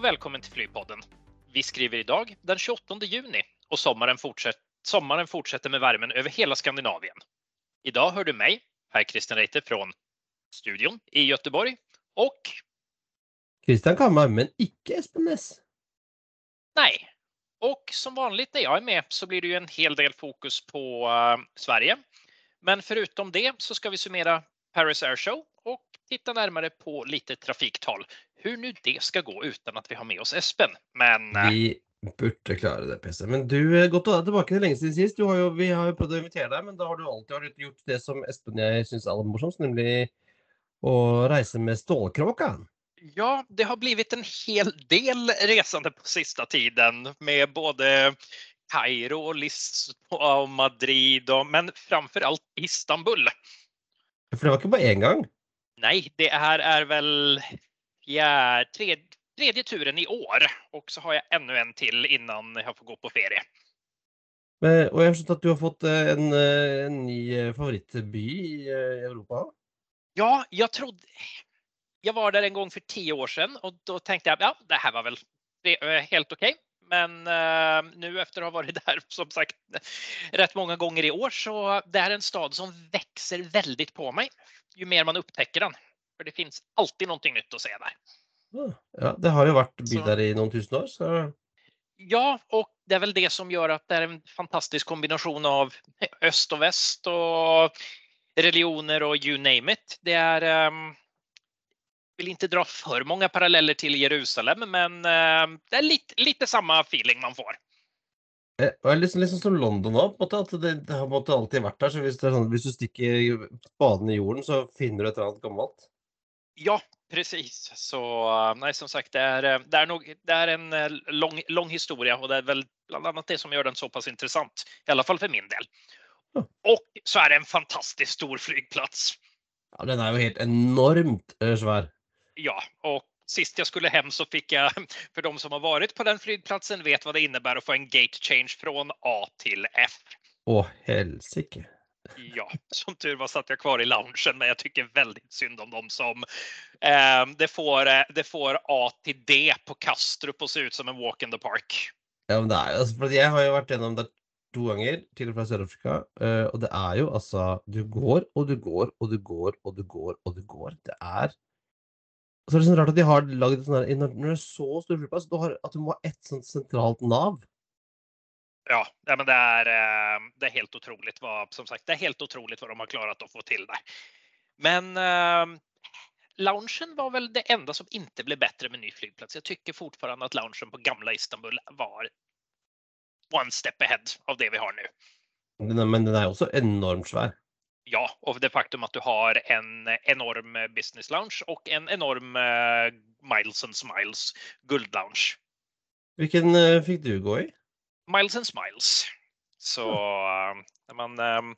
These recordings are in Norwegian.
och välkommen till Flygpodden. Vi skriver idag den 28 juni och sommaren, fortsätt, sommaren fortsätter med värmen över hela Skandinavien. Idag hör du mig, herr Christian Reiter från studion i Göteborg och Christian Kammar, men ikke Espen Næss. nej. Och som vanligt när jag är med så blir det ju en hel del fokus på uh, Sverige. Men förutom det så ska vi summera Paris Air Show och titta närmare på lite trafiktal. Hur nu det ska gå utan att vi har med oss Espen. Men eh, Vi burde klare det, PC. Men du, eh, godt å ha deg tilbake. Er lenge siden sist. Du har jo, vi har jo prøvd å invitere deg, men da har du alltid gjort det som Espen jeg syns er aller morsomst, nemlig å reise med stålkråka. Ja, det har blivit en hel del resande på sista tiden med både Kairo och Lisboa och Madrid, och, men framför allt Istanbul. For det var ikke bare én gang. Nej, det här är väl fjär, tredje, tredje turen i år Og så har jeg enda en til innan jeg får gå på ferie. Men, og jeg har skjønt at du har fått eh, en, eh, en ny eh, favorittby i Europa. Ja, jeg trodde... Jeg var der en gang for ti år siden, og da tenkte jeg ja, det her var vel det helt OK. Men uh, nå efter å ha vært der som sagt rett mange ganger i år så det er en stad som vokser veldig på meg jo mer man oppdager den. För det finnes alltid noe nytt å se där. Ah, Ja, det har jo vært by der i noen tusen år, så Ja, og det er vel det som gjør at det er en fantastisk kombinasjon av øst og vest og religioner og you name it. Det er um, Vil ikke dra for mange paralleller til Jerusalem, men um, det er litt det samme feeling man får. Eh, det er liksom, liksom som London òg. At det, det har alltid vært der. Så hvis, sånn, hvis du stikker spaden i jorden, så finner du et eller annet gammelt. Ja, precis. Så eh, nej, som sagt, det är, eh, det är, nog, det är en eh, lång, lång historia och det är väl bland annat det som gör den så pass intressant, i alla fall för min del. Och så är det en fantastiskt stor flygplats. Ja, Den er jo helt enormt svår. Ja, och sist jag skulle hem så fick jag, för de som har varit på den flygplatsen vet vad det innebär att få en gate change från A till F. Å, helsike. Ja, som tur var satt jag kvar i loungen, men jag tycker väldigt synd om dem som eh, det, får, det får A till D på Kastrup och se ut som en walk in the park. Ja, men det er jo altså, for Jeg har jo vært gjennom det to ganger til og fra Sør-Afrika, uh, og det er jo altså Du går og du går og du går og du går og du går. Det er Og så er det sånn rart at de har lagd sånn her Når det er så stor flyplass, at du må ha ett sånt sentralt nav. Ja, men det är, eh, det er helt utrolig hva, som sagt, det er helt utrolig hva de har klart å få til der. Men eh, loungen var vel det enda som ikke ble bedre med ny flygplats. Jeg syns fortfarande at loungen på gamle Istanbul var one step ahead av det vi har nå. Er, men den er også enormt svær. Ja, og det faktum at du har en enorm business lounge og en enorm uh, Miles and Smiles guld lounge. Hvilken uh, fikk du gå i? Miles and Smiles. Så når när, man, eh,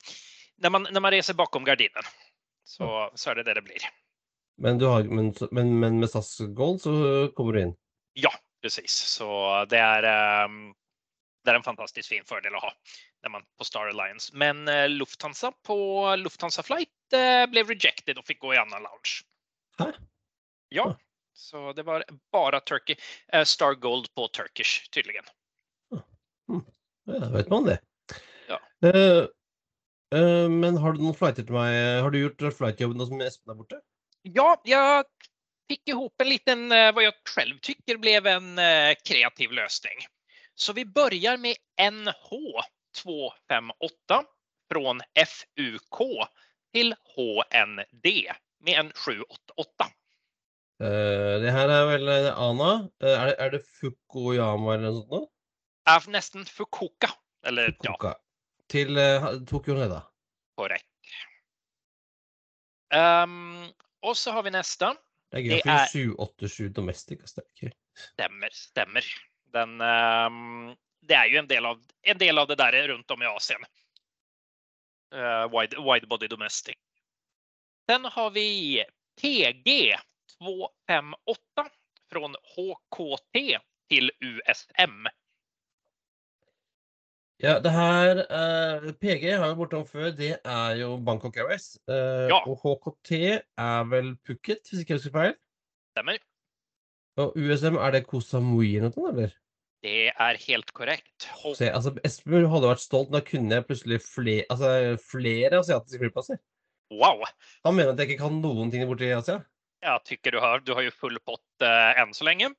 när, man, när man reser bakom gardinen så, så är det det det blir. Men, du har, men, men, men med SAS Gold så kommer du inn. Ja, precis. Så det är, eh, det er en fantastisk fin fordel å ha när man på Star Alliance. Men eh, Lufthansa på Lufthansa Flight ble blev rejected og fikk gå i annen lounge. Hæ? Ja, så det var bare Turkey, eh, Star Gold på Turkish tydligen. Ja, vet man det. Ja. Uh, uh, men har du noen flighter til meg? Har du gjort flightjobben nå som Espen er borte? Ja, jeg fikk ihop en liten, eh, vad jag själv tycker blev en kreativ lösning. Så vi börjar med NH258 från FUK til HND med en 788. Uh, det her er vel Ana. Er, det, er det Fukuyama eller noe sånt? nå? Är nesten Fukuoka. Eller ja, Fukuoka. Til uh, Tokyo Reda. korrekt. Um, og så har vi neste. Det er gøy. Det Det er- 787 Domestic. Stemmer, er gøy. Stämmer, stämmer. Den, um, det er jo en del, av, en del av det der rundt om i Asien. Uh, wide, wide body domestic. Sen har vi TG 258 från HKT til USM. Ja, det her eh, PG har vi bortom før. Det er jo Bangkok Airways. Eh, Ja. Og HKT er vel Phuket, hvis ikke jeg husker feil. Stemmer. Og USM, er det Koh Samui eller noe, eller? Det er helt korrekt. Hold... Se, altså, Espen hadde vært stolt, da kunne jeg plutselig flere, altså, flere asiatiske flyplasser. wow, Han mener at jeg ikke kan noen ting borti Asia. Ja, tykker du har, du har jo full pott eh, enn så länge.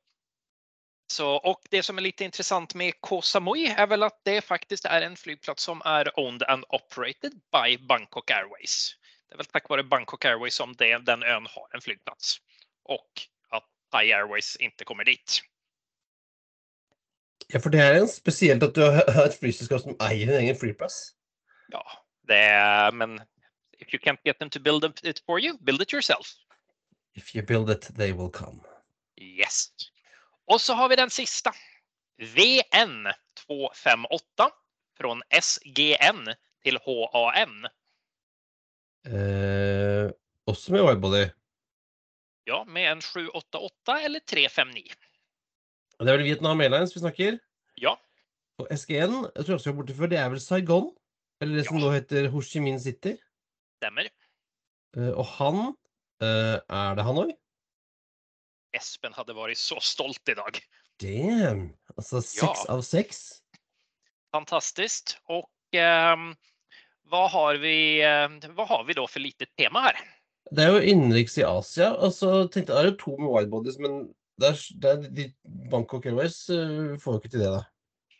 Så, och det som är lite intressant med Koh Samui är väl att det faktiskt är en flygplats som är owned and operated by Bangkok Airways. Det är väl tack vare Bangkok Airways som det, den ön har en flygplats och att Thai Airways inte kommer dit. Ja, for det er spesielt at du har har et flyselskap som eier en egen flyplass. Ja, det er, men if you can't get them to build it for you, build it yourself. If you build it, they will come. Yes. Och så har vi den sista. VN 258 från SGN till HAN. Eh, også med widebody. Ja, med en 788 eller 359. Det er vel Vietnam Airlines vi snakker. Ja, Og SGN, jeg tror også vi har borte før, det er vel Saigon? Eller det som Ja. nå heter Ho Chi Minh City. stämmer. Eh, og han eh, Er det Hanoi? Espen hadde vært så stolt i dag. Damn! Altså seks Ja. av seks. Fantastisk. Og eh, hva, har vi, eh, hva har vi da for lite tema her? Det er jo innenriks i Asia. Og så tenkte jeg, er jo to med widebodies, men der, der, er de Bangkok Airways uh, får jo ikke til det, da.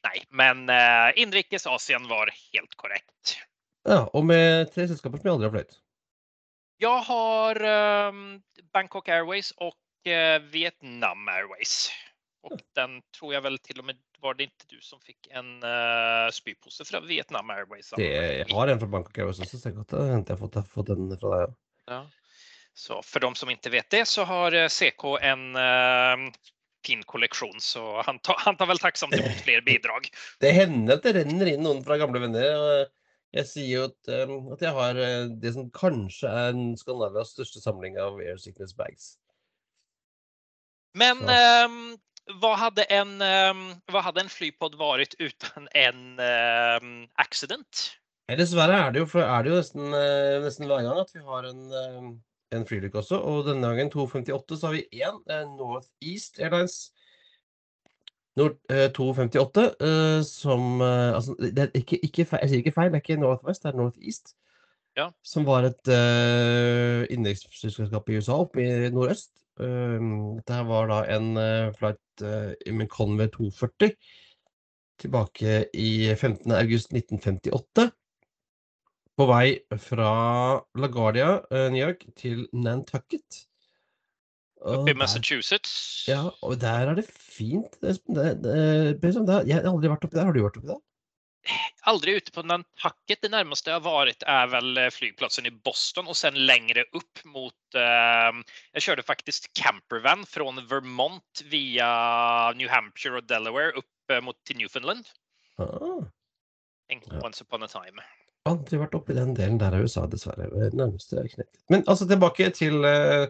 Nei, men uh, innenriks Asien var helt korrekt. Ja, Og med tre selskaper som jeg aldri har fløyet. Jeg har um, Bangkok Airways och eh, Vietnam Airways. Och den tror jag väl till och med var det inte du som fikk en uh, spypose fra Vietnam Airways? Det, jeg har en fra Bangkok Airways også, så det er godt hente jeg har fått, fått den fra deg. Ja. Så for de som ikke vet det så har eh, CK en uh, fin kolleksjon, så han tar, han tar vel takksomt imot flere bidrag. Det hender at det renner inn noen fra gamle venner. og Jeg sier jo at, um, at jeg har eh, det som kanskje er Skandinavias største samling av air sickness bags. Men Så. ehm, vad, hade en, ehm, vad hade en flypodd varit uten en ehm, accident? Eh, Dessverre er det jo, for er det jo nesten, eh, nesten hver gang at vi har en, eh, en flylykke også. Og denne gangen 258 så har vi én Northeast North East Airlines. Nord, eh, 258 eh, som eh, Altså, det er ikke, ikke feil, jeg sier ikke feil, det er ikke Northwest, det er North East. Ja. Som var et uh, innenriksselskap i USA, oppe i nordøst. Um, dette var da en eh, flight uh, med Conway 240 tilbake i 15. august 1958 på vei fra LaGuardia, eh, New York, til Nantucket. Oppe i Massachusetts? Ja, og der er det fint. Det, det, det, jeg har aldri vært oppi der. Har du vært oppi der? Aldrig ute på Nantucket. Det närmaste jag har varit är väl eh, flygplatsen i Boston och sen längre upp mot. Eh, jag körde faktiskt campervan från Vermont via New Hampshire och Delaware upp eh, mot till Newfoundland. Ah, Once upon a time. aldri vært oppi den delen der av USA, dessverre. Nærmeste er. Men altså tilbake til uh,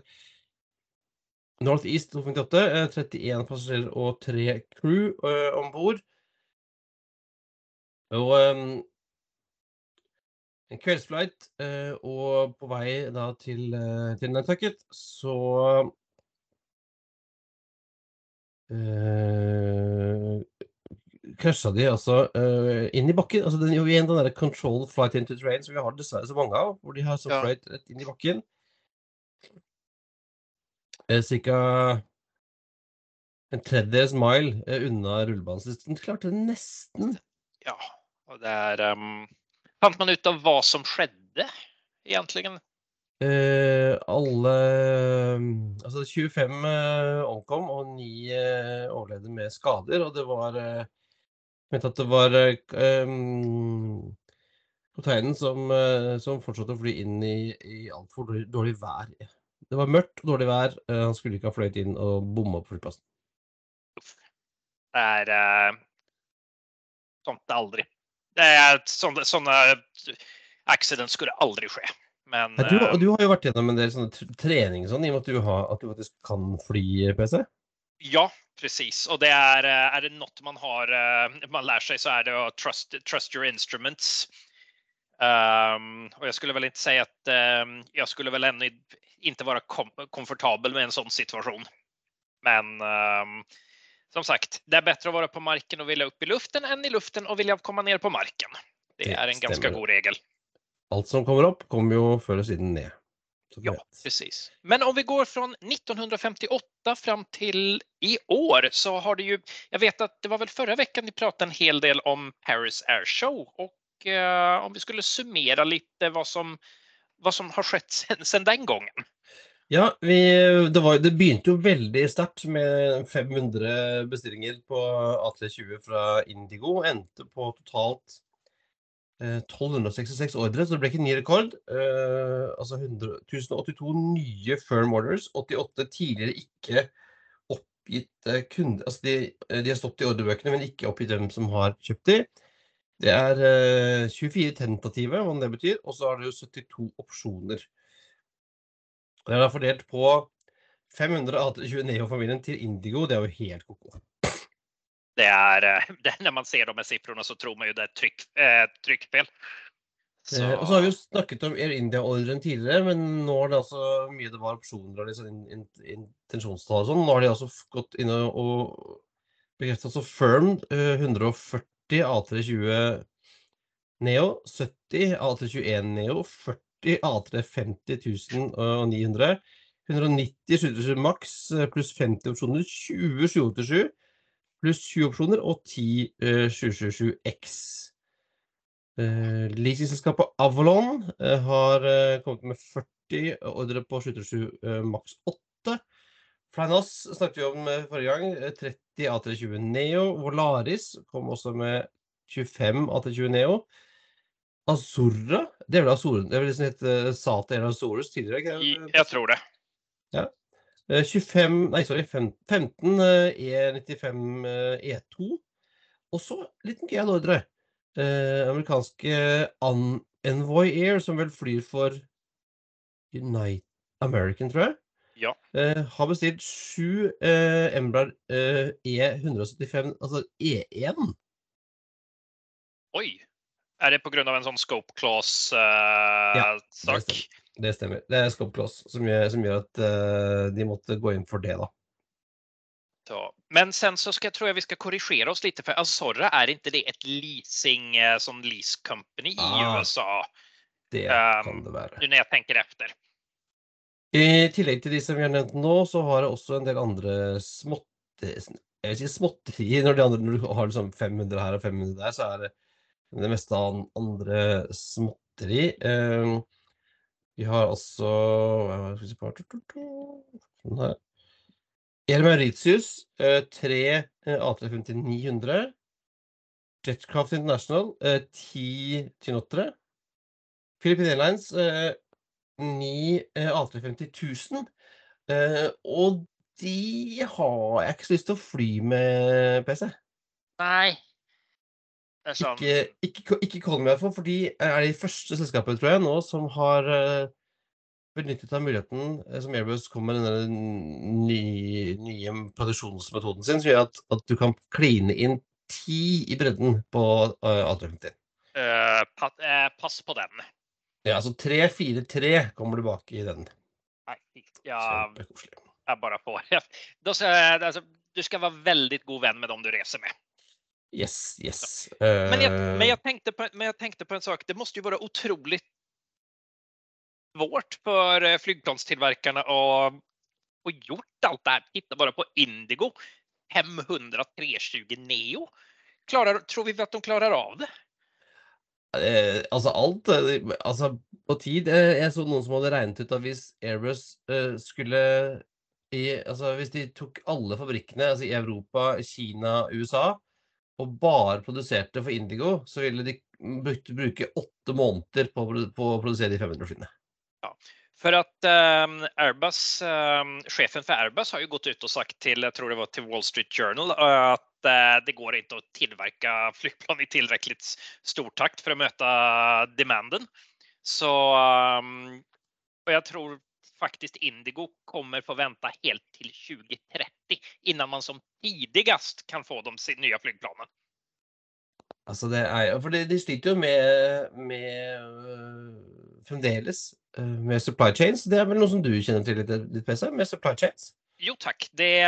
North East 258. eh, 31 passasjerer og 3 crew uh, om bord. Og ehm, en kveldsflight, eh, og på vei da til, eh, til Nantucket, så uh, krasja de altså uh, inn i bakken. Altså, den, igjen den der control flight into train som vi har dessverre så mange av, hvor de har så Ja. fløyt rett inn i bakken. Eh, Cirka en tredjedels mile eh, unna rullebanen. Så de klarte det nesten. Ja, och där um, fant man ut av hva som skjedde, egentligen. Eh, alle Altså 25 eh, omkom, og 9 eh, overlevde med skader. Og det var eh, Mente at det var k- kapteinen som, som fortsatte å fly inn i, i altfor dårlig, dårlig vær. Det var mørkt og dårlig vær. han skulle ikke ha fløyet inn og bomma på flyplassen. Det er sånt det Det är sånne, sånne accidents skulle aldri skje. Men Du, eh, du har jo vært gjennom en del sånne trening sånn, i og med at du, har, at du faktisk kan fly, PC. ja, precis. Og det er, er det noe man har, eh, man lærer seg, så er det å trust, trust your instruments. Um, og jeg skulle vel ikke si at um, jeg skulle vel ennå ikke være kom, komfortabel med en sånn situasjon. Men um, som sagt, det er bedre å være på marken og ville opp i luften enn i luften og ville komme ned på marken. Det Det er en ganske god regel. Alt som kommer opp, kommer jo før eller siden ned. Ja, precis. Men om vi går från 1958 fram till i år så har det ju, jag vet att det var väl förra veckan ni pratade en hel del om Paris Air Show och eh, om vi skulle summera lite vad som, vad som har skett sen, sen den gången. Ja, vi, det, var, det begynte jo veldig sterkt med 500 bestillinger på A320 fra Indigo. Endte på totalt eh, 1266 ordre, så det ble ikke ny rekord. Eh, altså 100, 1082 nye firm orders. 88 tidligere ikke oppgitt kunder. Altså de, de har stått i ordrebøkene, men ikke oppgitt hvem som har kjøpt de. Det er eh, 24 tentative, hva det betyr, og så er det jo 72 opsjoner. Det er fordelt på 529 Neo-familien til Indigo. Det er jo helt ko-ko. Det er, eh, det, Når man ser de med sifrene, så tror man jo det er trykk, eh, trykkfeil. Så, Eh, og så har vi jo snakket om Air India-ordren tidligere, men nå er det altså mye det var opsjoner og liksom in, in, intensjonstall og sånn. Nå har de altså gått inn og, og bekreftet altså firmed eh, 140 A320 Neo, 70 A321 Neo, 40 A350 900, 190 727 Max eh, pluss 50 opsjoner, 20 787 pluss 20 opsjoner og 10 eh, 777X. Uh, Leasingselskapet Avalon uh, har uh, kommet med 40 ordre på 727 uh, maks 8. Flynas snakket vi om eh, forrige gang. eh, 30 A320 Neo. Volaris kom også med 25 A320 Neo. Azurra Det er vel Azur, det er vel liksom het uh, Sata eller Azorus tidligere? ikke jeg tror det. Ja. 25 Nei, sorry. 15 eh, E95 eh, E2. Og så liten gøyal ordre. Eh, amerikanske An Envoy Air, som vel flyr for United American, tror jeg. Ja. Eh, har bestilt sju eh, Embraer eh, E175, altså E1. Oj! Är det på grund av en sånn scope clause eh, Ja. Det stemmer. Det er Scope clause som gjør, som gjør at uh, de måtte gå inn for det, da. Så. Men sen så skal, tror jeg vi skal korrigere oss litt, for Azorra er ikke det et leasing uh, som lease company i Ah. USA? Det Um, kan det være. Når jeg tenker etter. efter. I tillegg til de som vi har nevnt nå, så har jeg også en del andre småtte... Jeg vil si småtteri. Når, de andre, når du har liksom 500 her og 500 der, så er det det meste av andre småtteri. Eh, vi har her? Sånn. Mauritius, eh, tre eh, A350-900. Jetcraft International, eh, ti Tynottere. Philippine Airlines, eh, ni eh, A350 1000. Eh, og de har jeg ikke så lyst til å fly med, PC. Nej. Som, Ikke, ikke, ikke call me i hvert fall, for de er de første selskapene, tror jeg, nå som har eh, benyttet av muligheten eh, som Airbus kom med den nye, nye produksjonsmetoden sin, som gjør at, at du kan kline inn ti i bredden på uh, A350. Uh, pat, uh, pass på den. Ja, altså 3-4-3 kommer tilbake i den. Nei, ja Kjempekoselig. bare bara på. Då du skal være veldig god venn med dem du reser med. Yes, yes. Men jag, Eh, men, jag tänkte på, men jag tänkte på en sak. Det måste ju vara otroligt svårt för eh, flygplanstillverkarna att få gjort allt det här. Titta bara på Indigo. 500 320 Neo. Klarar, tror vi att de klarar av det? Eh, altså alt eh, Altså, på tid eh, Jeg så noen som hadde regnet ut at hvis Airbus eh, skulle i, Altså, hvis de tok alle fabrikkene altså i Europa, Kina, USA og bare produserte for Indigo, så ville de bruke åtte måneder på, på å produsere de 500 flyene. Ja, for at ehm, Airbus, ehm, chefen for Airbus har jo gått ut og sagt til, jeg tror det var til Wall Street Journal, at eh, det går ikke å tilverke flyplan i tilstrekkelig stor takt for å møte demanden. Så um, Og jeg tror faktiskt Indigo kommer få vänta helt till 2030 innan man som tidigast kan få de nya flygplanen. Altså, det er For de, de sliter jo med, med uh, fremdeles uh, med supply chains. Det er vel noe som du kjenner til litt, litt PC, med supply chains? jo tack. Det,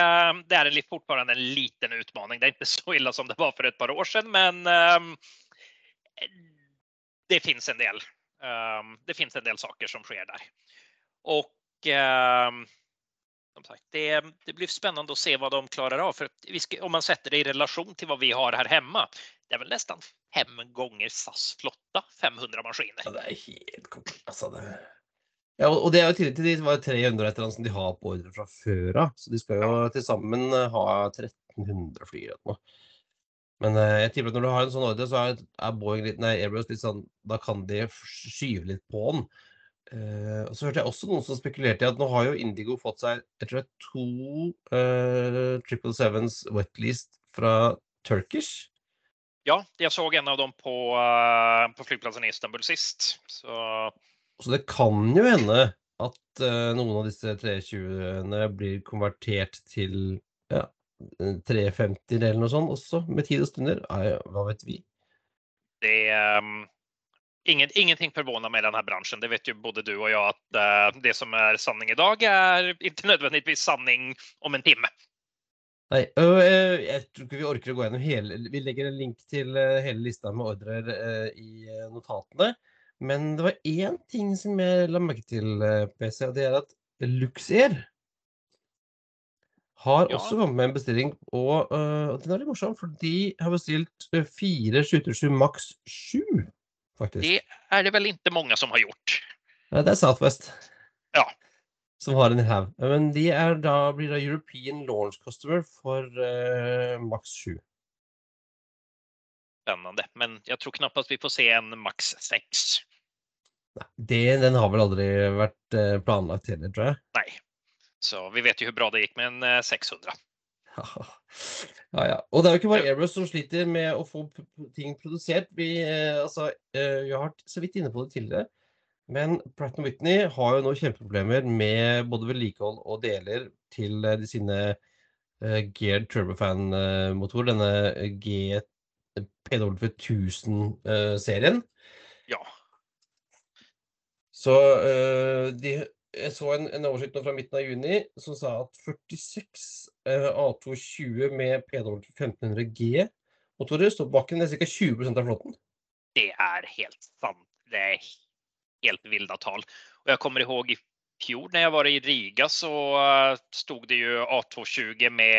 det är en, fortfarande en liten utmaning. Det är inte så illa som det var för ett par år sedan, men um, det finns en del. Um, det finns en del saker som sker där. Och um, som sagt, det, det, blir spännande å se vad de klarar av. För ska, om man sätter det i relation till vad vi har här hemma. Det är väl nästan fem gånger SAS flotta, 500 maskiner. Ja, det är helt komplett Alltså det... Ja, og det er jo tillegg til de var 300 et eller annet som de har på ordre fra før av. Så de skal jo til sammen eh, ha 1300 fly eller noe. Men eh, jeg tipper at når du har en sånn ordre, så er, er Boeing litt, nei, Airbus litt sånn Da kan de skyve litt på den. Uh, og så hørte jeg også noen som spekulerte i at nå har jo Indigo fått seg jeg tror det er to Triple uh, Sevens wetlist fra Turkish. Ja, jeg så en av dem på, uh, på flyplassen i Istanbul sist. Så så det kan jo hende at noen av disse 320-ene blir konvertert til ja, 350 eller noe sånt også, med tid og stunder. Nei, hva vet vi? Det um, ingen, Ingenting forvåner meg i denne bransjen. Det vet jo både du og jeg at uh, det som er sanning i dag, er ikke nødvendigvis sanning om en time. Nei, øh, jeg tror ikke vi orker å gå gjennom hele Vi legger en link til hele lista med ordrer uh, i notatene. Men det var én ting som jeg la merke til, eh, PC, og det er at Luxair har ja. også kommet med en bestilling, og, uh, den er litt morsom, for de har bestilt eh, fire 727 maks 7, faktisk. Det er det vel ikke mange som har gjort. Ja, det er Southwest. Ja. Som har en haug. Men de er da, blir da European launch customer for uh, Max 7 Spennende. Men jeg tror knapt vi får se en Max 6. Det, den har vel aldri vært eh, planlagt heller, tror jeg. Nei. Så vi vet jo hvor bra det gikk med en 600. Ja, ja. Og det er jo ikke bare Airbus som sliter med å få ting produsert. Vi, eh, altså, eh, vi har vært så vidt inne på det tidligere. Men Pratt Whitney har jo nå kjempeproblemer med både vedlikehold og deler til de sine uh, geared turbofan-motor, denne G PW1000-serien. Ja. Så de, jeg så en, en oversikt fra midten av juni som sa at 46 eh, A220 med PW 1500G-motorer står på bakken. Det er ca. 20% av flåten. Det er helt sant. Det er helt ville tall. Og jeg kommer ihåg i fjor når jeg var i Riga så uh, stod det jo A220 med,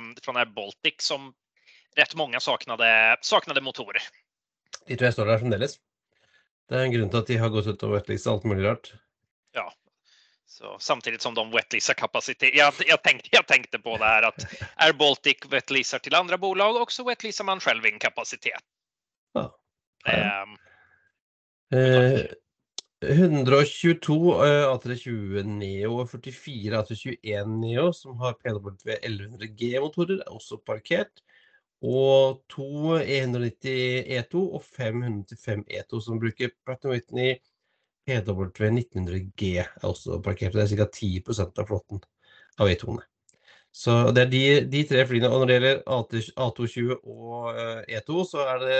um, fra Baltic som rett mange saknade, saknade motorer. De tror jeg står der fremdeles. Det er en grunn til at de har gått ut og wetleasa alt mulig rart. Ja. Så samtidig som de wetleasar kapasitet. Jag, jag, tänkte, jag tänkte på det här att Air Baltic wetleasar till andra bolag og så wetleasar man själv in kapacitet. Ja. Um, eh, 122 eh, A320 Neo og 44 A321 Neo som har PW 1100G-motorer, er også parkert og to E190 E2 og 505 E2 som bruker Pratt Whitney PW 1900G er også parkert. Det er ca. 10 av flåten av E2-ene. Så det er de, de, tre flyene. Og når det gjelder A220 og E2, så er det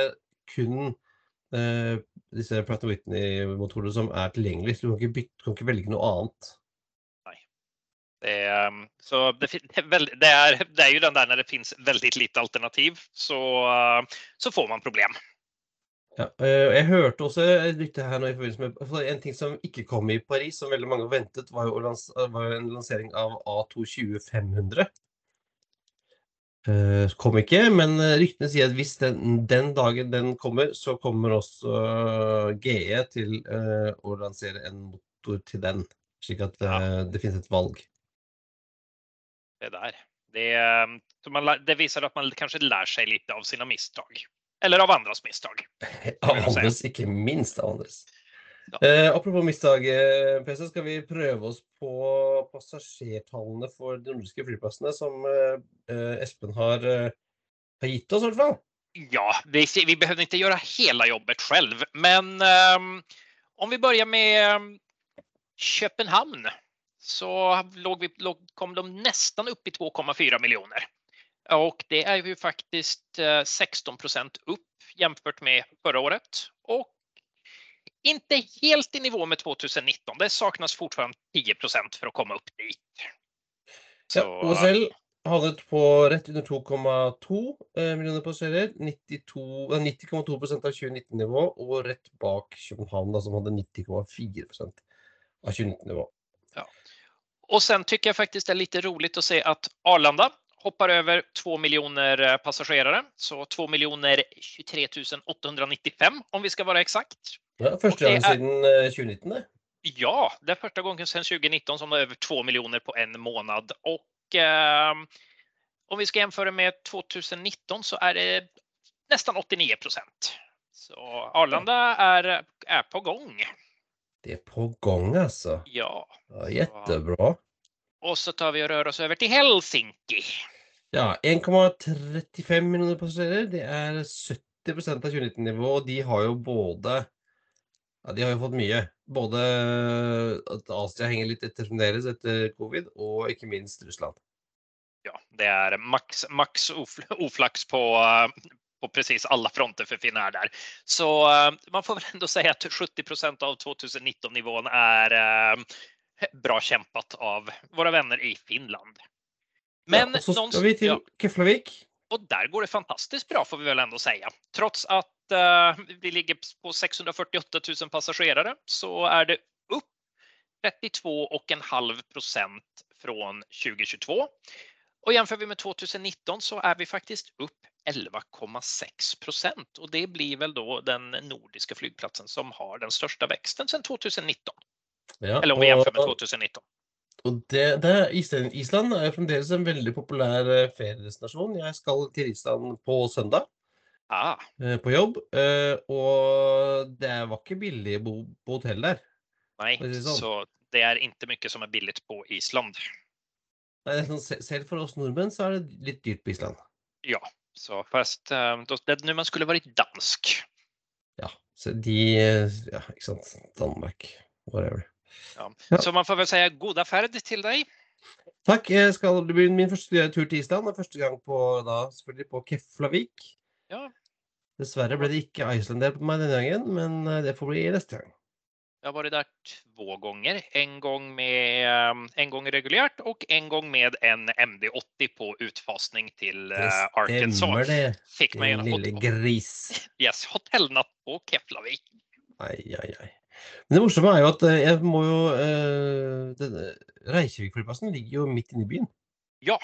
kun eh, disse Pratt Whitney-motorene som er tilgjengelige. Så du kan ikke, bytte, kan ikke velge noe annet. Det er, så det, det, er, det er jo den der når det finnes veldig lite alternativ så, så får man problem. Ja, eh, jeg hørte også et her nå i forbindelse med En ting som ikke kom i Paris, som veldig mange ventet, var jo var en lansering av A220 500. Uh, kom ikke, men ryktene sier at hvis den, den, dagen den kommer, så kommer også GE til å lansere en motor til den. Slik at det, det finnes et valg det der. Det, det viser at man kanskje lærer seg litt av sina misstag. Eller av andres misstag. Av andres, ikke minst av andres. Ja. Eh, apropos misstag, eh, PC, skal vi prøve oss på passasjertallene for de nordiske flyplassene som eh, eh Espen har, eh, har, gitt oss, i hvert fall? Ja, vi, vi behøver ikke gjøre hele jobbet selv. men ehm, om vi börjar med København, Köpenhamn så låg vi, låg, kom de nesten opp i 2,4 miljoner. Och det är ju faktiskt 16 eh, procent upp jämfört med förra året och inte helt i nivå med 2019. Det saknas fortfarande 10 procent för att komma upp dit. Ja, Så OSL havnet på rett under 2,2 miljoner millioner passasjerer. 92 eh, 90,2 av 2019-nivå, og rett bak København, da, som hadde 90,4% av 2019-nivå. Och sen tycker jag faktiskt det är lite roligt att se att Arlanda hoppar över 2 miljoner eh, passagerare. Så 2 miljoner 23 895 om vi ska vara exakt. Ja, første gången siden eh, 2019, det. Ja, det är första gången sedan 2019 som det är över 2 miljoner på en månad. Och eh, om vi ska jämföra med 2019 så är det nästan 89 procent. Så Arlanda är, är på gång. Det är på gång alltså. Ja, Ja, jättebra. Och så tar vi og rører oss over til Helsinki. Ja, 1,35 millioner passasjerer. Det er 70% av 2019-nivå, og de har jo både Ja, de har jo fått mye. Både at Asia henger litt etter fremdeles etter covid, og ikke minst Russland. Ja, det er maks, maks of, oflax på, på precis alla fronter för Finnair där. Så eh, man får väl ändå säga att 70% av 2019 nivån är bra kämpat av våra vänner i Finland. Men ja, og så någon- skal vi til ja, Keflavik. och där går det fantastiskt bra får vi väl ändå säga. Trots att uh, vi ligger på 648 000 passagerare så är det upp 32,5 procent från 2022. Och jämför vi med 2019 så är vi faktiskt upp 11,6 procent och det blir väl då den nordiska flygplatsen som har den största växten sedan 2019. Ja, Eller om vi jevnfører med 2019. og det, det, Island, Island er fremdeles en veldig populær eh, feriedestinasjon. Jeg skal til Island på søndag. Ah, eh, på jobb, eh, og det var ikke billig å bo på hotell der. Nei, Precis så. så det er ikke mye som er billig på Island. Nei, sånn, selv for oss nordmenn så er det litt dyrt på Island. Ja, så fast Det er det, man skulle vært dansk. Ja, så de Ja, ikke sant. Danmark. Whatever. Ja. Så man får väl säga goda färd till dig. Takk. Jeg skal, det blir min første tur til Island. og Første gang på, da, selvfølgelig på Keflavik. Ja. Dessverre ble det ikke Icelandair på meg denne gangen, men eh, det får bli neste gang. Jeg har vært der två gånger. En gång, med, eh, en gång regulert og en gang med en MD80 på utfasning til Arkansas Det stemmer det, din en lille gris. yes, hotellnatt på Keflavik. Ai, ai, ai. Men det morsomme er jo at eh, jeg må jo eh, denne Reykjavik-flyplassen ligger jo midt inne i byen. Ja,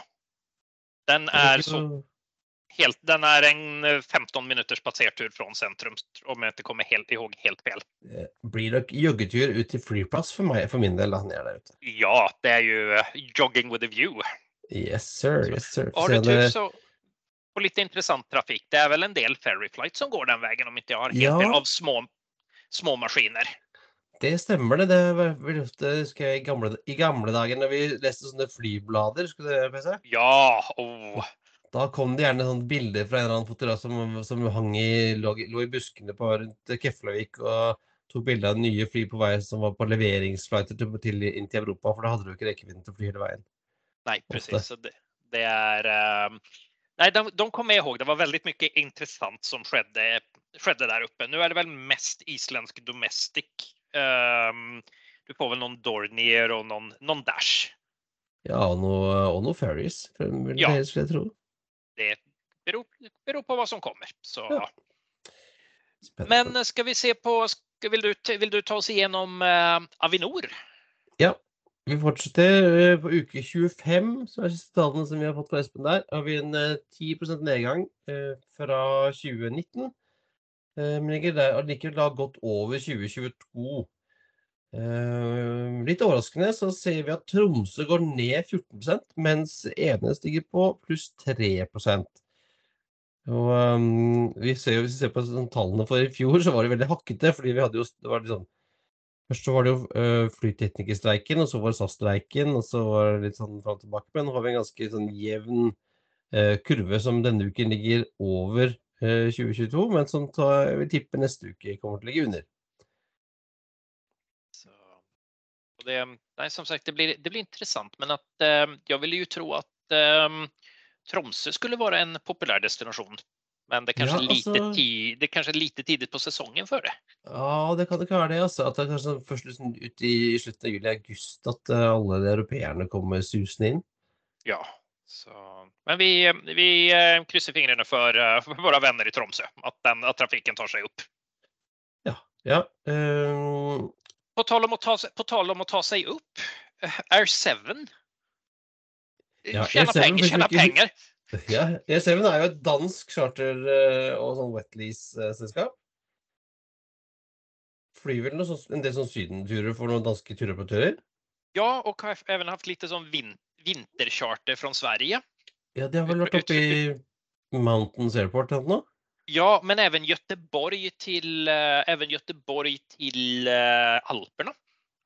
den er är så helt, den er en eh, 15 minuters passertur fra centrum om jeg ikke kommer helt ihåg helt fel. Blir nok joggetur ut til flyplass for, meg, for min del. er der ute. Ja, det er ju eh, jogging with a view. Yes sir, yes sir. Har du tur det- så på litt interessant trafikk. Det er vel en del ferryflight som går den veien, om ikke jeg har helt Ja. av små, små maskiner. Det stemmer det. Det veldig husker jeg, i, gamle, i gamle dager når vi leste sånne flyblader. Skulle du PC? Ja, oh, Da kom det gjerne sånne bilder fra en eller annen fotograf som, som i, lå, lå i buskene på rundt Keflavik og tok bilde av nye fly på vei som var på leveringsflighter til, til, inn til Europa, for da hadde du ikke rekkevidden til å fly hele veien. Nei, presis. Det, det er um... Nei, de, de kommer jag ihåg. Det var veldig mye interessant som skjedde, skjedde der oppe. Nå er det vel mest islandsk domestic. Ehm, du får vel noen Dornier og noen, noen Dash. Ja, og noen noe ferries, vil Ja. jeg- jeg tro. Det beror, beror på hva som kommer. Så. Ja. Men skal vi se på, skal, vil, du, vil, du ta oss igjennom uh, Avinor? Ja. Vi fortsetter eh, på uke 25, som er siste tallene som vi har fått fra Espen der. Har vi en eh, 10 nedgang eh, fra 2019. Eh, Men ligger der allikevel da godt over 2022. Eh, Litt overraskende så ser vi at Tromsø går ned 14% mens Evenes ligger på pluss 3 og um, vi ser Hvis vi ser på sånn tallene for i fjor, så var det veldig hakkete. fordi vi hadde jo, det var sånn Først så var det jo uh, flyteknikerstreiken, og så var det SAS-streiken, og så var det litt sånn fram og tilbake. Men nå har vi en ganske sånn jevn uh, kurve som denne uken ligger over 2022, men som tar, jeg vil tippe neste uke kommer til å ligge under. Så, det, nei, som sagt, det blir, det blir interessant. men at, eh, jeg ville jo tro at eh, Tromsø skulle være en populær destinasjon. Men det kanske, Ja, lite tid, det er kanskje lite tidlig på sesongen før det. Ja, det kan ikke være det. altså. At det er kanskje først liksom ut i, i slutten av juli-august at eh, alle de europeerne kommer susende inn. Ja. Så, men vi, vi eh, krysser fingrene for, eh, for våre venner i Tromsø, at, den, at trafikken tar seg opp. Ja. eh, På tal om å ta, på tal om å ta seg opp, eh, Air 7 Ja, 7 penger, Tjener penger. ja. E7 er jo et dansk charter- eh, og sånn wetlease-selskap. Flyr vel en del sånn sydenturer for noen danske turoperatører. Ja, og har også hatt litt sånn vin, vintercharter fra Sverige. Ja, de har vel vært oppe i Mountains Airport eller noe? Ja, men även Göteborg till, eh, även Göteborg till eh, Alperna.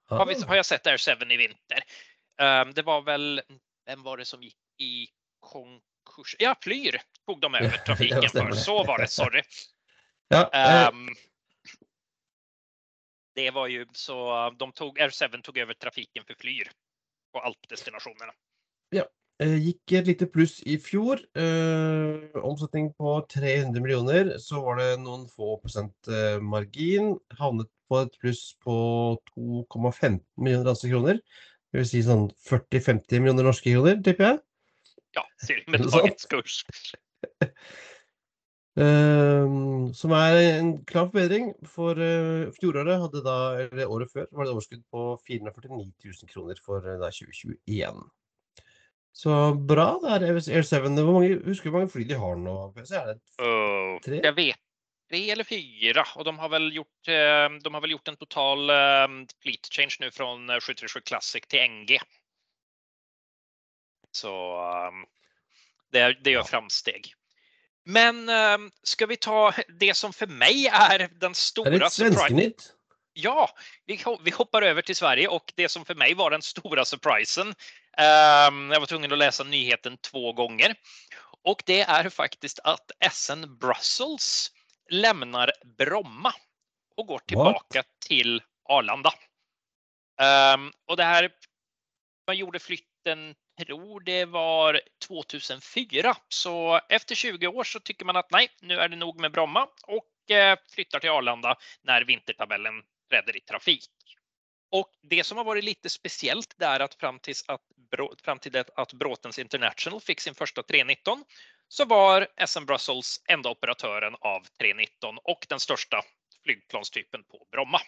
Har, vi, har jag sett Air 7 i vinter. Um, det var väl, vem var det som gick i konkurs? Ja, Flyr tog de över Ja, trafiken för. Så var det, sorry. Ja, Ehm, det var ju så de tog, Air 7 tog över trafiken för Flyr på alpdestinationerna. Eh, gikk et lite pluss i fjor. Eh, omsetning på 300 millioner. Så var det noen få prosent eh, margin. Havnet på et pluss på 2,15 millioner danske kroner. Det vil si sånn 40-50 millioner norske kroner, tipper jeg. Ja, sier de med dagens kurs. Uh, som er en klar forbedring. For uh, fjoråret hadde da, eller året før var det overskudd på 449 000 kroner for uh, 2021. Så bra. Det er Air 7. Hvor mange, husker du hvor mange fly de har nå? Tre? Jeg vet tre eller fyra Og de har vel gjort, eh, de har vel gjort en total eh, fleet change nå från eh, 737 Classic til NG. Så eh, det, det gjør framsteg. Men skal vi ta det som for meg er den er det svenskenytt? Ja, vi, vi hoppar over til Sverige og det som for meg var den store surprisen. Ehm, jag var tvungen att läsa nyheten två gånger. Och det är faktiskt att SN Brussels lämnar Bromma och går tillbaka till Arlanda. Ehm, och det här, man gjorde flytten, tror det var 2004. Så efter 20 år så tycker man att nej, nu är det nog med Bromma och eh, flyttar till Arlanda när vintertabellen träder i trafik. Och det som har varit lite speciellt det är att fram, tills att, fram till det att Bråtens International fick sin första 319 så var SM Brussels enda operatören av 319 och den största flygplanstypen på Bromma.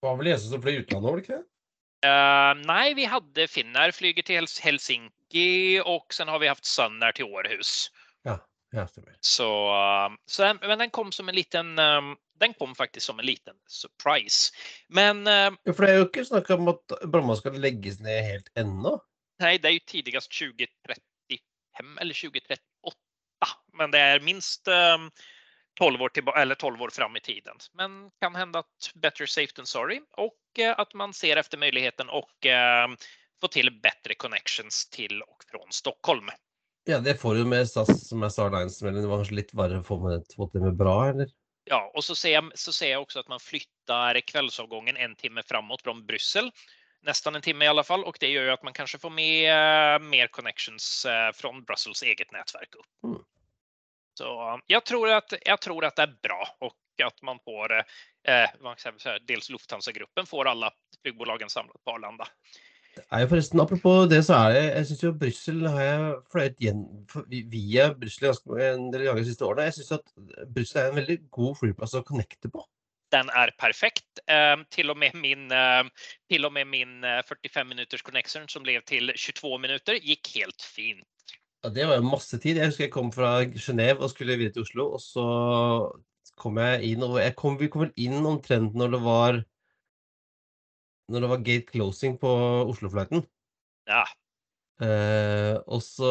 Var vel Jesus som flög utlandet, var det inte? det? Eh, nej, vi hade Finnair flyger till Hels- Helsinki och sen har vi haft Sunnair till Århus. Ja, stemmer. Så, eh, så den- men den kom som en liten, eh, den kom faktisk som en liten surprise. Men eh, Ja, for det er jo ikke snakk om at Bromma skal legges ned helt ennå. Nei, det er jo tidigast 2035 eller 2038. Men det er minst tolv 12 år, tillba- eller 12 år fram i tiden. Men kan hende at better safe than sorry Og at man ser efter muligheten och eh, få til bättre connections til og fra Stockholm. Ja, det får du med SAS som er Star Lines, men det var kanskje litt verre å få med få det med bra, eller? Ja, og så ser, jeg, så ser jeg også at man flytter kveldsavgangen en timme framåt fra Bryssel. Nesten en timme i alle fall Og det gjør jo at man kanskje får med uh, mer connections uh, fra Brussels eget nettverk opp. Mm. Så jeg tror, at, jeg tror at, det er bra og at man får eh, säga, dels Lufthansa-gruppen får alle flygbolagen samlet på Arlanda. Det er jo forresten, Apropos det, så er det Jeg syns jo Brussel har jeg fløyet via Brussel en del ganger de siste årene. Jeg syns at Brussel er en veldig god flyplass å connecte på. Den er perfekt. Um, til og med min, eh, till och med min eh, 45 minuters connection som ble til 22 minutter, gikk helt fint. Ja, Det var jo masse tid. Jeg husker jeg kom fra Genéve og skulle videre til Oslo, og så kom jeg inn og jeg kom, Vi kom vel inn omtrent når det var når det var gate closing på Oslo-flighten. Ja, Eh, og så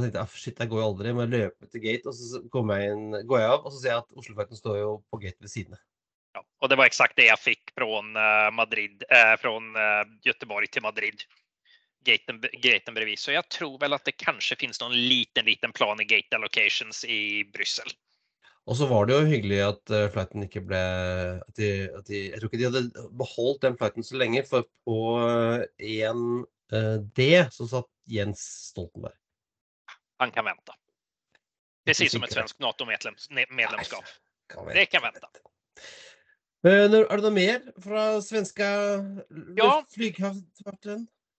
tenkte jeg "Ah, shit, jeg går jo aldri, men jeg løper til gate, og så kommer jeg inn, går jeg av, og så ser jeg at Oslo-flighten står jo på gate ved siden av. Ja, og det var exakt det jeg fikk fra eh, Madrid, eh, från eh, Göteborg til Madrid. Gaten, gaten bredvid. Så jeg tror vel at det kanskje finnes noen liten, liten plan i gate allocations i Bryssel. Og så var det jo hyggelig at uh, flighten ikke ble at de, at de, Jeg tror ikke de hadde beholdt den flighten så lenge, for på 1D så satt Jens Stoltenberg. Han kan vente. Precis som et svensk NATO-medlemskap. Det kan vänta. Eh, Er det noe mer fra svenska Ja. flyghavn?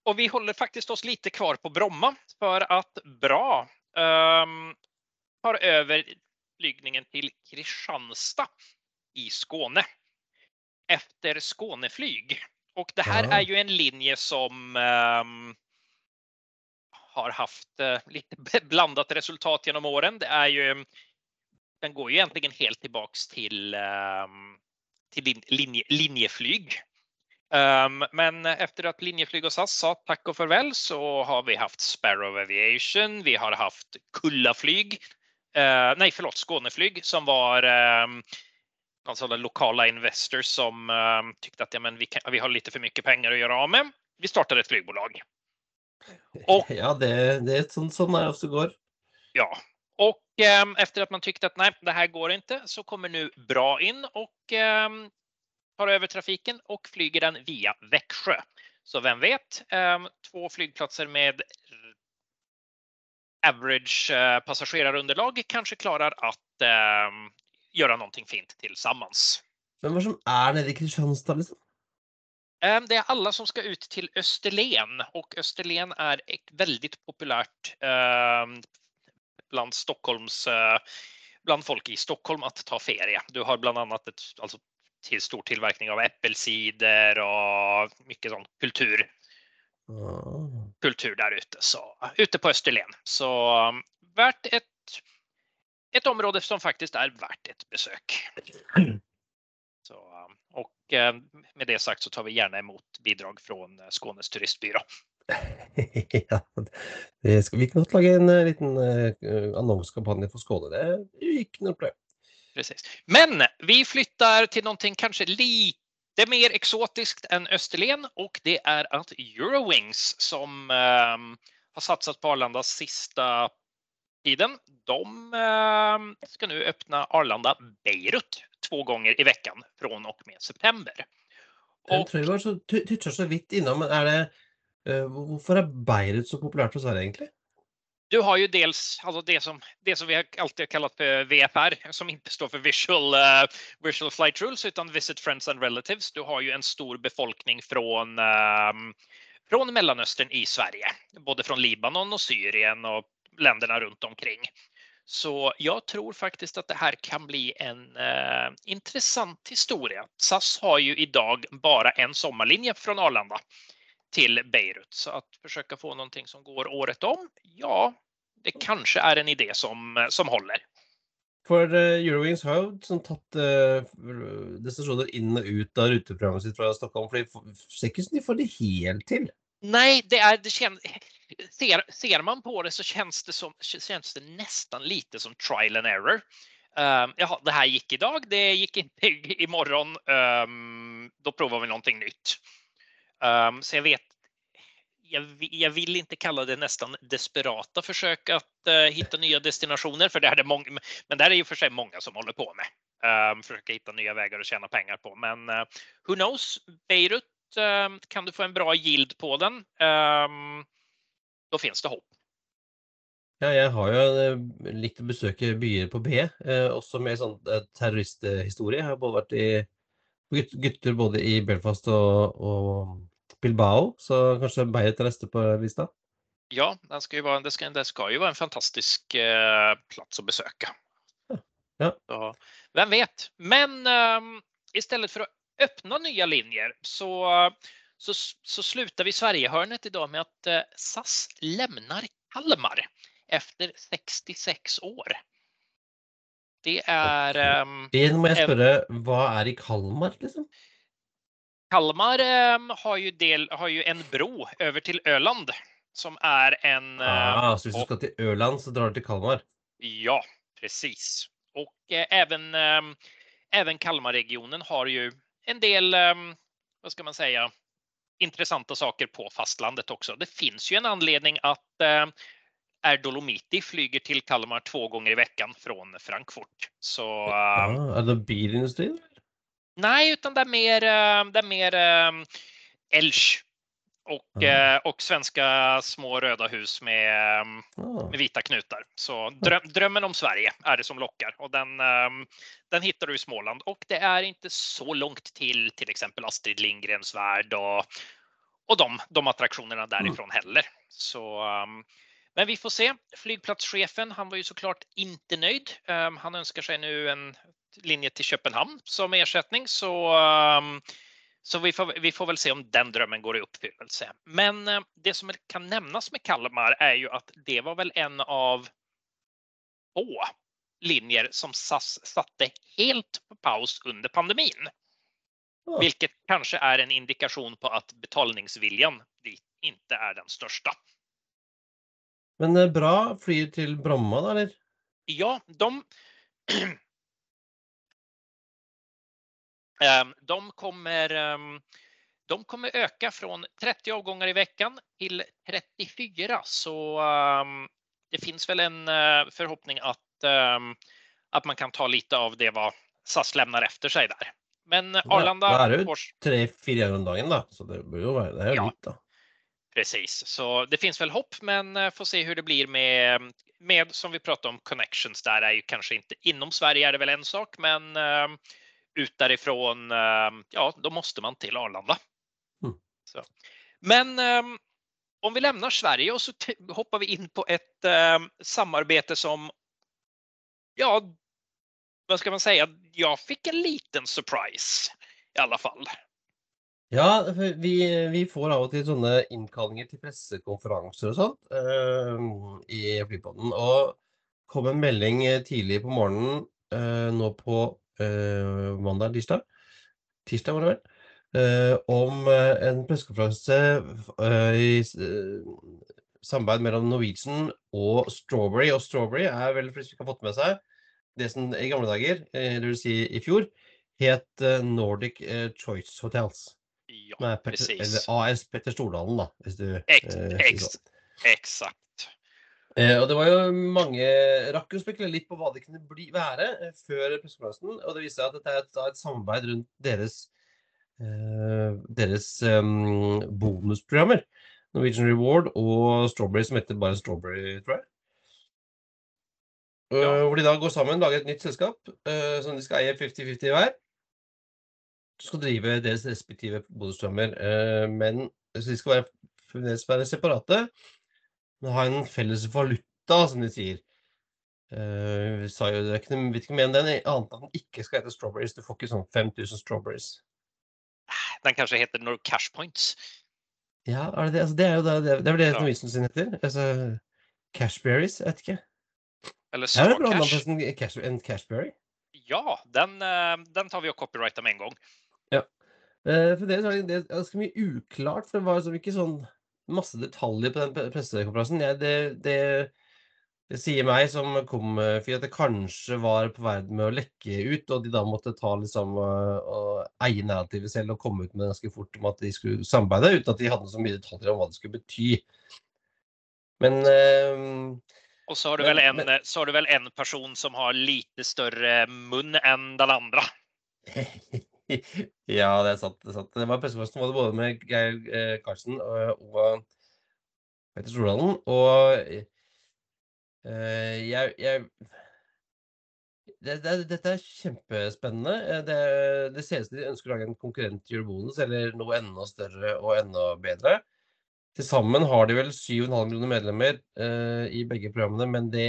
Og vi holder faktisk oss lite kvar på Bromma for at Bra um, tar över flygningen till Kristianstad i Skåne efter Skåneflyg. Och det här Ja. är ju en linje som um, har haft uh, lite blandat resultat genom åren. Det är ju, den går ju egentligen helt tillbaks till, um, till linje, linjeflyg. Um, men efter att Linjeflyg och SAS sa tack och farväl så har vi haft Sparrow Aviation, vi har haft Kullaflyg, uh, nej förlåt Skåneflyg som var eh, någon sådana lokala investors som eh, tyckte att ja, men vi, kan, vi har lite för mycket pengar att göra av med. Vi startade ett flygbolag. Och- Ja, det, det er sånn, er det også går. Ja, och efter att man tyckte att nej, det här går inte så kommer nu Bra in och eh, tar över trafiken och flyger den via Växjö. Så vem vet, eh, två flygplatser med average eh, passagerarunderlag kanskje klarer å ehm, gjøre noe fint sammen. Men hva som er nede i Kristianstad, liksom? Ehm, Det er alle som skal ut til Østerlen, og Østerlen er et veldig populært blant bland Stockholms, eh, bland folk i Stockholm att ta ferie. Du har bland annat ett, alltså, till stor tillverkning av äppelcider och mycket sån kultur, Ah. Kultur der ute. Så ute på Østerlen. Så verdt et, ett, ett område som faktisk er verdt et besøk. Så, og eh, med det sagt så tar vi gjerne imot bidrag från eh, Skånes turistbyrå. ja, det skal, vi kan godt lage en eh, liten uh, annonsekampanje for Skåne. Det er ikke noe problem. Precis. Men vi flyttar till någonting kanske lite mer exotiskt än Österlen och det är att Eurowings som eh, har satsat på Arlanda sista tiden. De eh, ska nu öppna Arlanda Beirut två gånger i veckan från og med september. Den tror jeg var så så vidt innom, men er det uh, Hvorfor er Beirut så populært hos Sverige, egentlig? Du har ju dels alltså det, som, det som vi har alltid kallat för VFR som inte står för Visual, uh, visual Flight Rules utan Visit Friends and Relatives. Du har ju en stor befolkning från, ehm, från Mellanöstern i Sverige, både från Libanon och Syrien och länderna runt omkring. Så jag tror faktiskt att det här kan bli en uh, intressant historia. SAS har ju idag bara en sommarlinje från Arlanda till Beirut så att försöka få någonting som går året om. Ja, det kanskje er en idé som, som holder. For eh, Eurowings har jo sånn tatt eh, destinasjoner inn og ut av ruteprogrammet sitt fra Stockholm, for de ser ikke ut de får det helt til. Nei, det er, det kjen, ser, ser man på det så kjennes det, som, kjennes det nesten lite som trial and error. Um, jaha, det gikk i dag, det gikk ikke i- morgen. Um, da prøver vi noe nytt. Um, så jag vet, jag, jag vill inte kalla det nästan desperata försök att uh, hitta nya destinationer, för det är det många, men det är ju för sig många som håller på med. Um, försöka hitta nya vägar att tjäna pengar på. Men uh, who knows? Beirut uh, kan du få en bra yield på den. um, då finns det hopp. Ja, jeg har jo eh, likt å besøke byer på B, eh, også med sånn terroristhistorie. Jeg har både vært i gutter både i Belfast og, og Bilbao, så kanskje Beyer til neste på lista. Ja, det skal, ju vara, det, skal, det skal jo være en fantastisk eh, plass å besøke. Ja. Så, hvem vet? Men eh, i stedet for å åpne nye linjer så, så, så slutter vi Sverigehörnet dag med at eh, SAS lämnar Kalmar efter 66 år. Det er um, Det må jeg spørre, hva er i Kalmar, liksom? Kalmar ehm, har, ju del, har ju en bro over til Øland, som er en eh, Ah, så hvis du skal til Øland, så drar du til Kalmar? Ja, precis. Og eh, även, ehm, även Kalmarregionen har jo en del, hva skal ska man säga, intressanta saker på fastlandet også. Det finns jo en anledning at eh, Air Dolomiti flyger til Kalmar två gånger i veckan från Frankfurt. Så ehm, Ah, er det bilindustrien? Nej, utan det är mer, eh, det är mer eh, Elch och, mm. eh, och svenska små röda hus med mm. Med vita knutar. Så dröm, drömmen om Sverige är det som lockar och den, ehm, den hittar du i Småland och det är inte så långt till till exempel Astrid Lindgrens värld och, och de, de attraktionerna därifrån heller. Så, um, men vi får se. Flygplatschefen, han var ju såklart inte nöjd. Um, han önskar sig nu en linje til København som erstatning. Så, um, så vi, får, vi får vel se om den drømmen går i oppfyllelse. Men uh, det som kan nevnes med Kalmar er jo at det var vel en av få linjer som SAS satte helt på paus under pandemien hvilket kanskje er är en indikasjon på at betalingsviljen ikke er den største. Men eh, bra flyr til Bromma da, eller? Ja, de ehm, de kommer, ehm, de kommer öka från 30 avgångar i veckan till 34. Så ehm, det finns väl en forhåpning förhoppning att, att man kan ta lite av det vad SAS lämnar efter sig där. Men Arlanda... Ja, det är ju tre, fyra om dagen då, så det, blir det är ja. lite. Precis, så det finns väl hopp, men eh, får se hur det blir med, med som vi pratade om connections där är ju kanske inte inom Sverige är det väl en sak, men ut därifrån, uh, ja, då måste man till Arlanda. Mm. Så. Men um, om vi lämnar Sverige och så hoppar vi in på ett um, samarbete som, ja, vad ska man säga? Jag fick en liten surprise i alla fall. Ja, vi, vi, får av og til sånne innkallinger til pressekonferanser og sånt uh, i Flypodden. Og kom en melding tidlig på morgenen uh, nå på uh, mandag, tirsdag, tirsdag var det vel, om en pressekonferanse i samarbeid mellom Norwegian og Strawberry. Og Strawberry er vel, for ikke har fått med seg, det som i gamle dager, eller vil si i fjor, het Nordic Choice Hotels. Ja, precis. Eller AS Petter Stordalen, da. Hvis du, ex, eh, ex, exakt. Eh, og det var jo mange rakk å spekulere litt på hva det kunne bli, være eh, før pressekonferansen. Og det viste seg at dette er et, et samarbeid rundt deres, eh, deres um, bonusprogrammer. Norwegian Reward og Strawberry, som heter bare Strawberry, tror jeg. Ja. Uh, hvor de da går sammen, lager et nytt selskap uh, som de skal eie 50-50 hver skal drive deres respektive bonusstrømmer. Eh, men så de skal være, være separate, men ha en felles valuta, som de sier. Uh, sa jo, det ikke, vet ikke mer enn den, annet at den ikke skal hete strawberries. Du får ikke sånn 5000 strawberries. Den kanskje heter no cash points? Ja, er det, altså, det, er jo det, det, er vel det ja. Norwegian sin heter. Altså, cashberries, jeg vet ikke. Eller småcash. Cash, en cashberry? Ja, den, eh, den tar vi og copyrighter med en gang. Ja. Uh, for det er det ganske mye uklart, for det var liksom ikke sånn masse detaljer på den pressekonferansen. Ja, det, det, det, sier meg som kom for at det kanskje var på vei med å lekke ut, og de da måtte ta liksom og eie narrativet selv og komme ut med det ganske fort om at de skulle samarbeide, uten at de hadde så mye detaljer om hva det skulle bety. Men uh, og så har, du vel en, men, så har du vel en person som har lite større munn enn den andre. ja, det er sant. Det, er sant. det var pressekonferansen både med Geir eh, Karlsen og, og Petter Stordalen. Og eh, jeg, jeg det, det, dette er kjempespennende. Eh, det, det ser ut som de ønsker å lage en konkurrent til Eurobonus, eller noe enda større og enda bedre. Til sammen har de vel 7,5 millioner medlemmer eh, i begge programmene, men det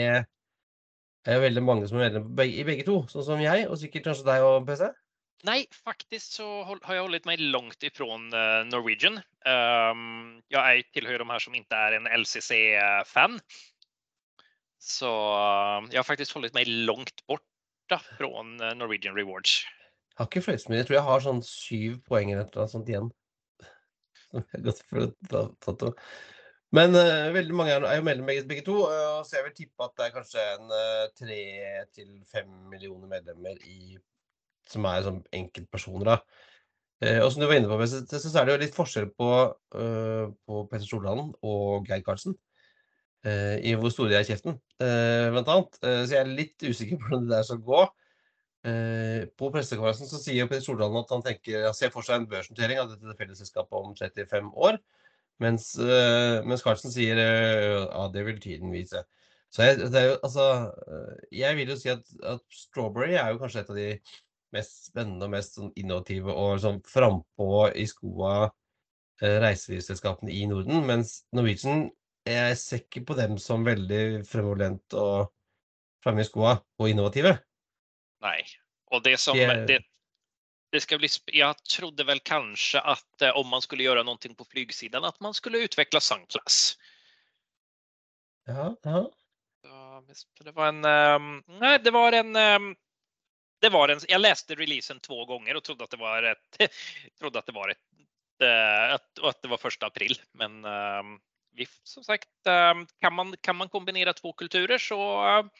er veldig mange som er medlemmer i begge to, sånn som jeg, og sikkert kanskje deg og PC? Nej, faktiskt så har jag hållit mig långt ifrån uh, Norwegian. Um, jag är, tillhör de här som inte är en LCC-fan. Så jeg jag har faktiskt hållit mig långt borta från fra Norwegian Rewards. Jeg har ikke flest mulig. Jeg tror jeg har sånn syv poeng eller noe sånt igjen. Men uh, veldig mange er jo medlemmer begge to, uh, så jeg vil tippe at det er kanskje en tre til fem millioner medlemmer i som er sånn enkeltpersoner. da. Eh, og som du var inne på, så er det jo litt forskjell på, uh, på Petter Stordalen og Geir Karlsen. Uh, I hvor store de er i kjeften, blant annet. så jeg er litt usikker på hvordan det der skal gå. på pressekonferansen så sier Petter Stordalen at han tenker, han ser for seg en børsnotering av dette fellesselskapet om 35 år. Mens, mens Karlsen sier ja, det vil tiden vise. Så jeg, jo, altså, jeg vil jo si at, at Strawberry er jo kanskje et av de mest spennende og mest sånn innovative og sånn frampå i skoa eh, reiselivsselskapene i Norden. Mens Norwegian Jeg ser ikke på dem som veldig fremoverlent og framme i skoa og innovative. Nei. Og det som Det- det, det ska bli, jag trodde vel kanskje at eh, om man skulle gjøre noe på flygsidan at man skulle utvikle Sunclass. Ja, ja. Ja, Det var en, Nei, nej, det var en, det var en, jag läste releasen två gånger och trodde att det var ett, trodde att det var ett, eh, att, det var första april. Men ehm, vi, som sagt, ehm, kan man, kan man kombinera två kulturer så kanskje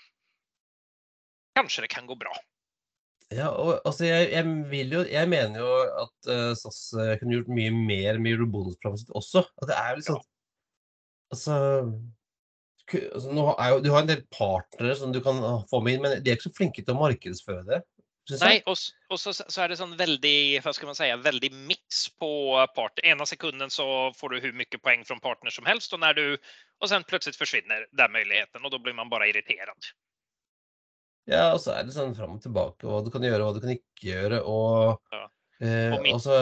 kanske det kan gå bra. Ja, og altså, jeg, jeg vil jo Jeg mener jo at uh, SAS eh, kunne gjort mye mer med bonusprogrammet sitt også. At det er jo litt sånn Altså, altså jo, Du har en del partnere som du kan få med inn, men de er ikke så flinke til å markedsføre det. Synes og, och så, så er det sånn veldig hva skal man si, veldig mix på part. Ena sekunden så får du hvor mye poeng fra partner som helst og når du og sen plutselig forsvinner den muligheten, og da blir man bare irritert. Ja, og så er det sånn fram og tilbake, og hva du kan gjøre, og hva du kan ikke gjøre, og Ja. eh, Og altså,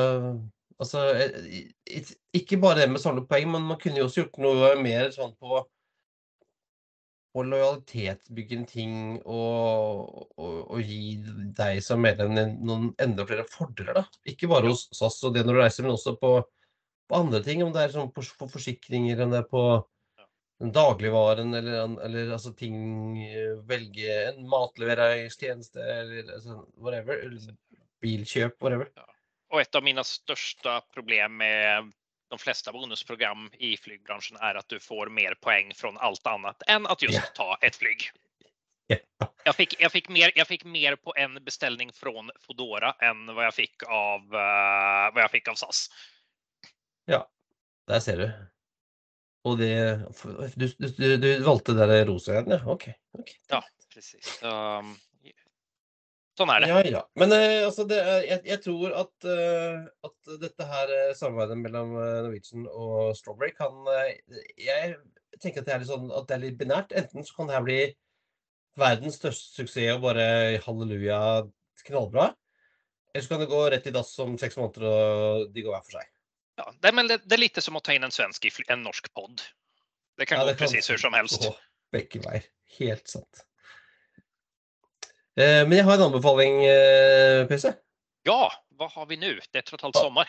altså eh, i- i- Ikke bare det med samlepoeng, samle poeng, men man kunne jo også gjort noe mer sånn på på lojalitetsbyggende ting og, og, og gi deg som medlem noen enda flere fordeler, da. Ikke bare hos SAS og det når du reiser, men også på, på andre ting. Om det er sånn på, på forsikringer, om det er på dagligvaren eller, eller altså ting Velge en matleveringstjeneste eller altså, whatever. Bilkjøp, whatever. Ja. Og et av mine største problem med de flesta bonusprogram i flygbransjen er at du får mer poäng från alt annet enn at just Ja. ta et flyg. Jeg fikk fick, jag, fick mer, jeg fikk, mer på en beställning fra Fodora enn hva jeg fikk av, uh, vad jag fick av SAS. Der ser du. Og det Du, du, du, valgte det der rosa igjen, ja? OK. okay. Ja, precis. Um, sånn er det. Ja, ja. Men eh, altså, det er, jeg, jeg tror at, uh, at dette her eh, samarbeidet mellom eh, Norwegian og Strawberry kan uh, Jeg tenker at det er litt sånn at det er litt binært. Enten så kan det her bli verdens største suksess og bare halleluja knallbra. Eller så kan det gå rett i dass om seks måneder, og de går hver for seg. Ja, det, men det, det er litt som å ta inn en svensk i en norsk podd. Det kan Ja, gå det precis hvor som helst. Å, begge veier. Helt sant. Eh, men jeg har en anbefaling, eh, PC. Ja, hva har vi nå? Det er tross alt Ja.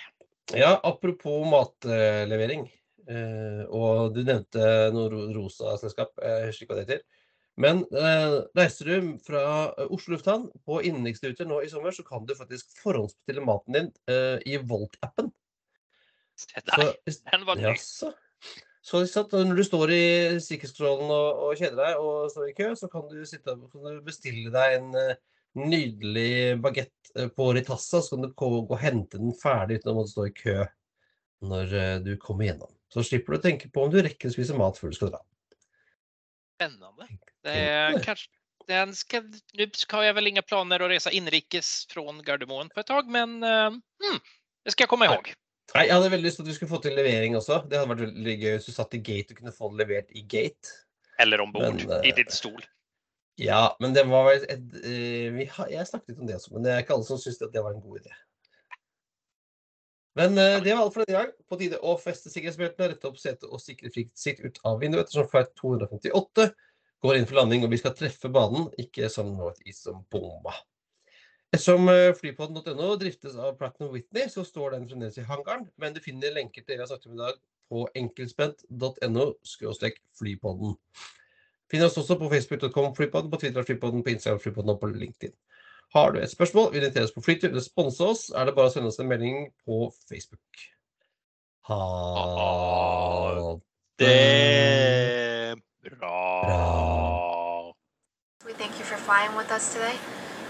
Ja, apropos matlevering. Eh, og du nevnte noe rosa selskap. Jeg husker ikke hva det heter. Men reiser du fra Oslo lufthavn på innenriksruter nå i sommer, så kan du faktisk forhåndsbestille maten din i Volt-appen. Se der, den var ny. Så når du står i sikkerhetskontrollen og, og kjeder deg og står i kø, så kan du, sitte, kan du bestille deg en eh, nydelig bagett eh, på Ritassa, så kan du gå, og hente den ferdig uten å måtte stå i kø når eh, du kommer gjennom. Så slipper du å tenke på om du rekker å spise mat før du skal dra. Spennende. Det er, kanskje, den ska, nu ska jag väl planer å resa innenriks fra Gardermoen på et tag, men hmm, det skal jeg komme ihåg. Nei, Jeg hadde veldig lyst til at vi skulle få til levering også. Det hadde vært veldig gøy hvis du satt i gate og kunne få det levert i gate. Eller ombord Men, i ditt din stol. Ja, men det var vel et, eh, vi har, Jeg snakket litt om det også, men det er ikke alle som syns det var en god idé. Men eh, det var alt for denne gang. På tide å feste sikkerhetsbeltene, rette opp setet og sikre frikt sikt ut av vinduet ettersom flight 258 går inn for landing og vi skal treffe banen, ikke som Northeast som bomba. Ettersom eh, flypodden.no driftes av Pratt Whitney, så står den fremdeles i hangaren, men du finner lenker til det jeg har sagt om i dag på enkeltspent.no flypodden. Finn oss også på facebook.com flypodden, på Twitter flypodden, på Instagram flypodden og på LinkedIn. Har du et spørsmål, vil invitere oss på flytur eller sponse oss, er det bare å sende oss en melding på Facebook. Ha Det bra. bra. We thank you for flying with us today.